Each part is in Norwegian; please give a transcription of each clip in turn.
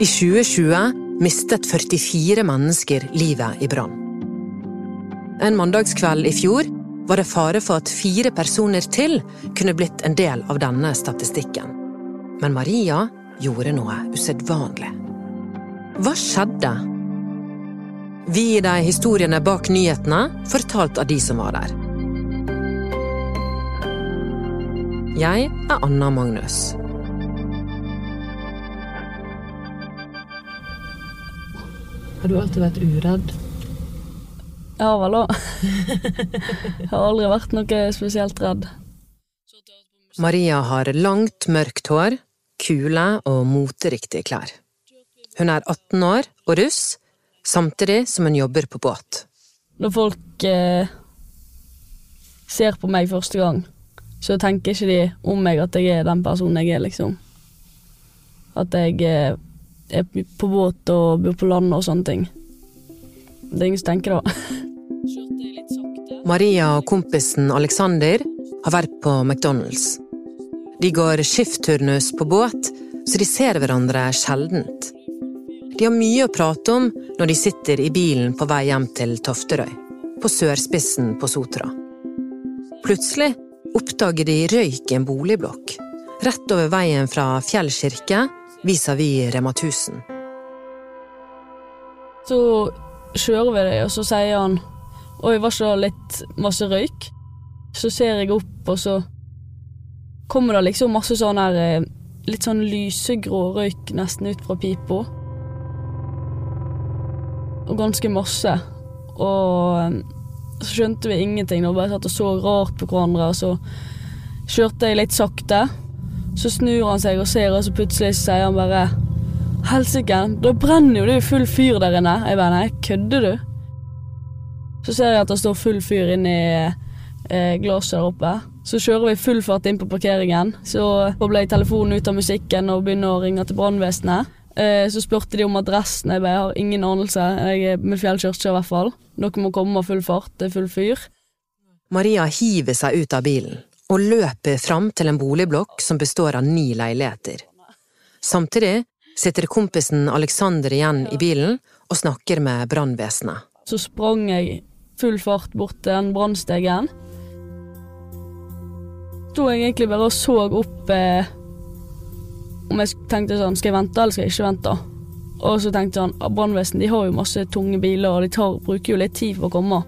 I 2020 mistet 44 mennesker livet i brann. En mandagskveld i fjor var det fare for at fire personer til kunne blitt en del av denne statistikken. Men Maria gjorde noe usedvanlig. Hva skjedde? Vi gir deg historiene bak nyhetene, fortalt av de som var der. Jeg er Anna Magnus. Har du alltid vært uredd? Jeg har vel òg. Jeg har aldri vært noe spesielt redd. Maria har langt, mørkt hår, kule og moteriktige klær. Hun er 18 år og russ, samtidig som hun jobber på båt. Når folk eh, ser på meg første gang, så tenker ikke de om meg at jeg er den personen jeg er, liksom. At jeg eh, er på båt og bor på land og sånne ting. Det er ingen som tenker da. Maria og kompisen Alexander har vært på McDonald's. De går skiftturnus på båt, så de ser hverandre sjeldent. De har mye å prate om når de sitter i bilen på vei hjem til Tofterøy, på sørspissen på Sotra. Plutselig oppdager de røyk i en boligblokk, rett over veien fra Fjell kirke vis-à-vis Rema 1000. Så kjører vi det, og så sier han Oi, var ikke det litt masse røyk? Så ser jeg opp, og så kommer det liksom masse sånn her eh, Litt sånn lysegrå røyk nesten ut fra pipa. Og ganske masse. Og så skjønte vi ingenting. Og bare satt og så rart på hverandre, og så kjørte jeg litt sakte. Så snur han seg og ser, og så plutselig sier han bare Helsike, da brenner jo det full fyr der inne. Jeg bare nei, kødder du? Så ser jeg at det står full fyr inni eh, glasset der oppe. Så kjører vi full fart inn på parkeringen. Så jeg telefonen ut av musikken og begynner å ringe til brannvesenet. Eh, så spurte de om adressen. Jeg bare jeg har ingen anelse. Jeg er med Fjell kirke i hvert fall. Dere må komme med full fart. Det er full fyr. Maria hiver seg ut av bilen og løper fram til en boligblokk som består av ni leiligheter. Samtidig sitter kompisen Alexander igjen i bilen og snakker med brannvesenet. Så sprang jeg full fart bort til den brannstegen. Sto jeg egentlig bare og så opp eh, om jeg tenkte sånn Skal jeg vente, eller skal jeg ikke vente? Og så tenkte jeg sånn Brannvesenet har jo masse tunge biler, og de tar, bruker jo litt tid for å komme.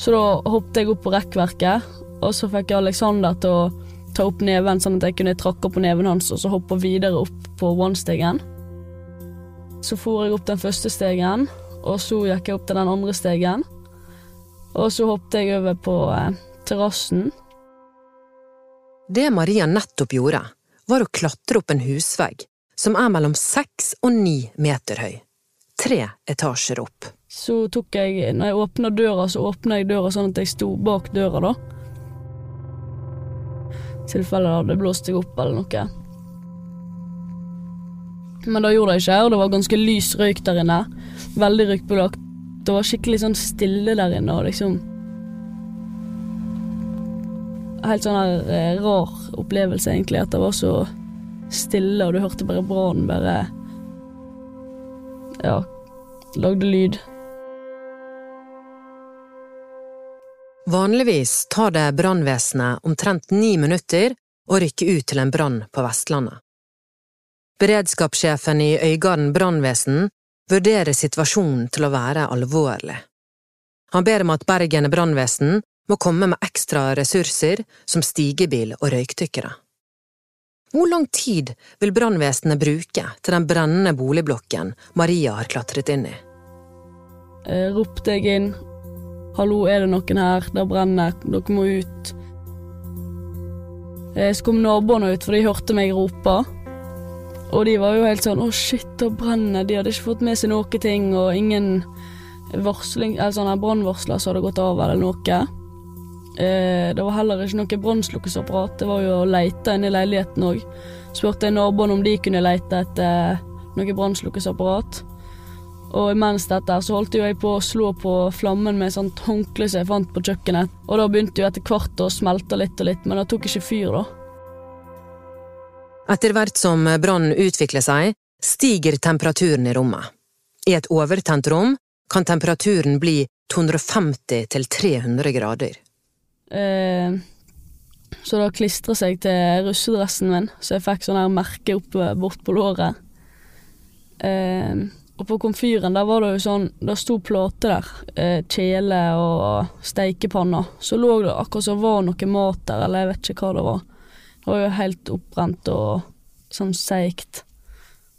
Så da hoppet jeg opp på rekkverket, og så fikk jeg Alexander til å ta opp neven, sånn at jeg kunne trakke på neven hans og så hoppe videre opp på vannstegen. Så for jeg opp den første stegen, og så gikk jeg opp til den andre stegen. Og så hoppet jeg over på eh, terrassen. Det Maria nettopp gjorde, var å klatre opp en husvegg som er mellom seks og ni meter høy. Tre etasjer opp. Så tok jeg, når jeg åpna døra, så åpna jeg døra sånn at jeg sto bak døra, da. Tilfelle det hadde blåst seg opp eller noe. Men det gjorde det ikke, og det var ganske lys røyk der inne. Veldig røykbelagt. Det var skikkelig sånn stille der inne, og liksom Helt sånn her eh, rar opplevelse, egentlig, at det var så stille, og du hørte bare brannen bare Ja, lagde lyd. Vanligvis tar det brannvesenet omtrent ni minutter å rykke ut til en brann på Vestlandet. Beredskapssjefen i Øygarden brannvesen vurderer situasjonen til å være alvorlig. Han ber om at Bergen brannvesen må komme med ekstra ressurser som stigebil og røykdykkere. Hvor lang tid vil brannvesenet bruke til den brennende boligblokken Maria har klatret inn i? Jeg ropte jeg inn. Hallo, er det noen her? Det brenner. Dere må ut. Eh, så kom naboene ut, for de hørte meg rope. Og de var jo helt sånn 'Å, shit, det brenner'. De hadde ikke fått med seg noe ting, og ingen varsling, sånne brannvarsler som hadde gått av, eller noe. Eh, det var heller ikke noe brannslukkingsapparat. Det var jo å leite inne i leiligheten òg. Spurte jeg naboene om de kunne leite etter noe brannslukkingsapparat. Og imens dette så holdt jo jeg på å slå på flammen med et sånt håndkle som jeg fant på kjøkkenet. Og da begynte jo etter hvert å smelte litt og litt, men det tok ikke fyr, da. Etter hvert som brannen utvikler seg, stiger temperaturen i rommet. I et overtent rom kan temperaturen bli 250 til 300 grader. Eh, så da klistra seg til russedressen min, så jeg fikk sånn her merke opp bort på låret. Eh, og på komfyren der var det jo sånn Det sto plater der. Eh, kjele og steikepanner. Så lå det akkurat som var noe mat der, eller jeg vet ikke hva det var. Det var jo helt oppbrent og sånn seigt.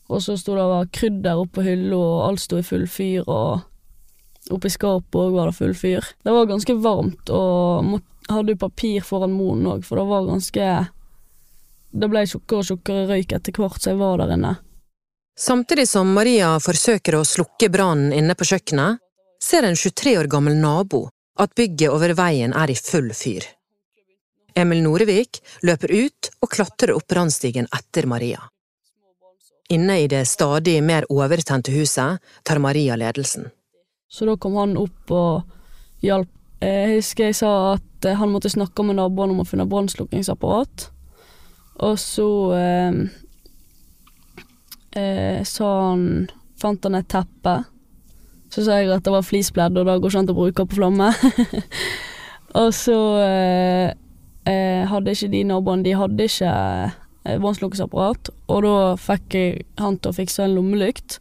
Og så sto det var krydder oppå hylla, og alt sto i full fyr, og oppi skapet òg var det full fyr. Det var ganske varmt, og hadde jo papir foran moen òg, for det var ganske Det ble tjukkere og tjukkere røyk etter hvert som jeg var der inne. Samtidig som Maria forsøker å slukke brannen inne på kjøkkenet, ser en 23 år gammel nabo at bygget over veien er i full fyr. Emil Norevik løper ut og klatrer opp brannstigen etter Maria. Inne i det stadig mer overtente huset tar Maria ledelsen. Så da kom han opp og hjalp. Jeg husker jeg sa at han måtte snakke med naboene om å finne brannslukkingsapparat. Og så eh, eh, sånn Fant han et teppe. Så sa jeg at det var fleecepledd, og da går ikke an å bruke på flamme. og så eh, eh, hadde ikke de naboene De hadde ikke eh, brannslukkingsapparat, og da fikk jeg han til å fikse en lommelykt.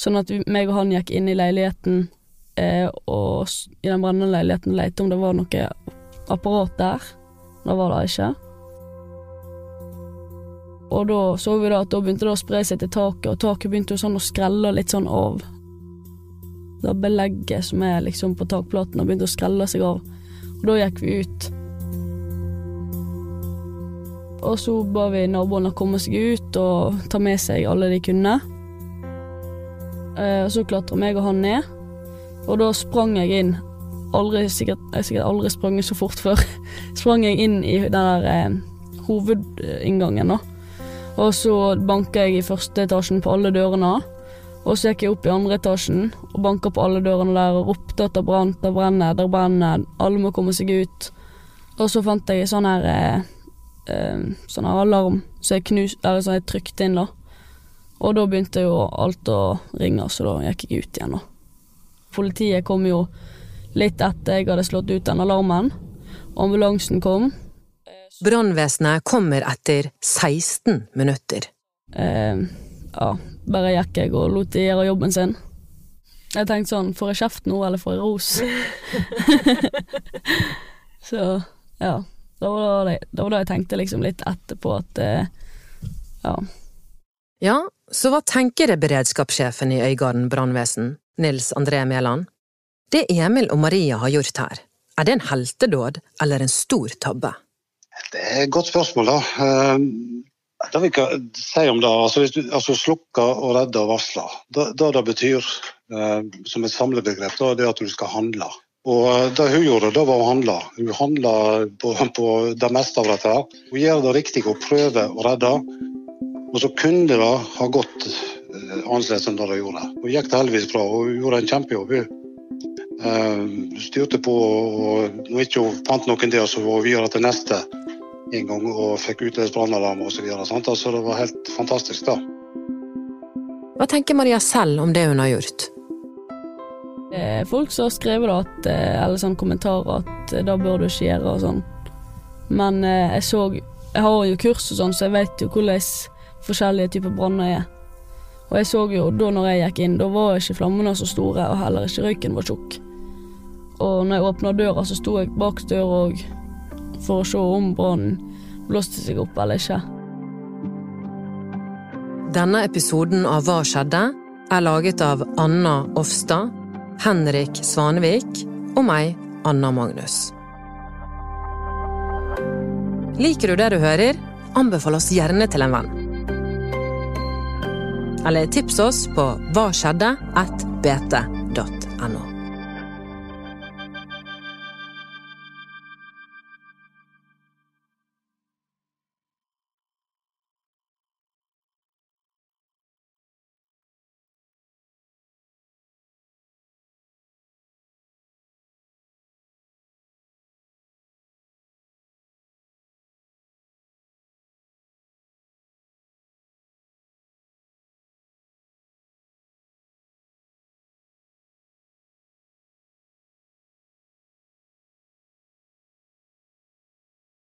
Sånn at vi, meg og han gikk inn i leiligheten eh, og i den brennende leiligheten lette om det var noe apparat der. Det var det ikke. Og da så vi da at da begynte det å spre seg til taket, og taket begynte jo sånn å skrelle litt sånn av. Det belegget som er liksom på takplaten, og begynte å skrelle seg av. Og da gikk vi ut. Og så ba vi naboene komme seg ut og ta med seg alle de kunne. Eh, og så klatra meg og han ned, og da sprang jeg inn. Aldri, sikkert, jeg har sikkert aldri sprunget så fort før. sprang jeg inn i den der eh, hovedinngangen, da. Og så banka jeg i første etasjen på alle dørene. Og så gikk jeg opp i andre etasjen og banka på alle dørene der og ropte at det brant, det brenner, det brenner, alle må komme seg ut. Og så fant jeg sånn her eh, eh, sånn her alarm så jeg, knus, eller så jeg trykte inn, da. Og da begynte jo alt å ringe, så da gikk jeg ut igjen, da. Politiet kom jo litt etter jeg hadde slått ut den alarmen. Ambulansen kom, Brannvesenet kommer etter 16 minutter. Eh, ja, bare gikk jeg og lot de gjøre jobben sin. Jeg tenkte sånn, får jeg kjeft nå, eller får jeg ros? så ja, det var da, det var da jeg tenkte liksom litt etterpå at eh, ja. Ja, så hva tenker beredskapssjefen i Øygarden brannvesen, Nils André Mæland? Det Emil og Maria har gjort her, er det en heltedåd eller en stor tabbe? Det er et godt spørsmål, da. Det vil jeg si om det, altså, hvis du altså, slukke og redde og varsle. det, det betyr eh, som et samlebegrep, da, det at du skal handle. Og eh, Det hun gjorde, det var å handle. Hun handla på, på, det meste av dette. her. Hun gjør det riktig og prøver å redde. Og så kunne det ha gått eh, annerledes enn det det gjorde. Hun gikk det heldigvis bra, hun gjorde en kjempejobb. Hun uh, styrte på, og når hun ikke fant noen der, så var hun videre til neste en gang og fikk utløst brannalarm osv. Så det var helt fantastisk, da. Hva tenker Maria selv om det hun har gjort? Folk som har skrevet at, eh, eller sånn kommentarer at eh, da bør du ikke gjøre og sånn. Men eh, jeg så Jeg har jo kurs og sånn, så jeg vet jo hvordan forskjellige typer branner er. Og jeg så jo da når jeg gikk inn, da var ikke flammene så store, og heller ikke røyken var tjukk. Og når jeg åpna døra, så sto jeg bak døra og for å se om brannen blåste seg opp eller ikke. Denne episoden av Hva skjedde? er laget av Anna Offstad, Henrik Svanevik og meg, Anna Magnus. Liker du det du hører? Anbefal oss gjerne til en venn. Eller tips oss på hva skjedde at bt.no.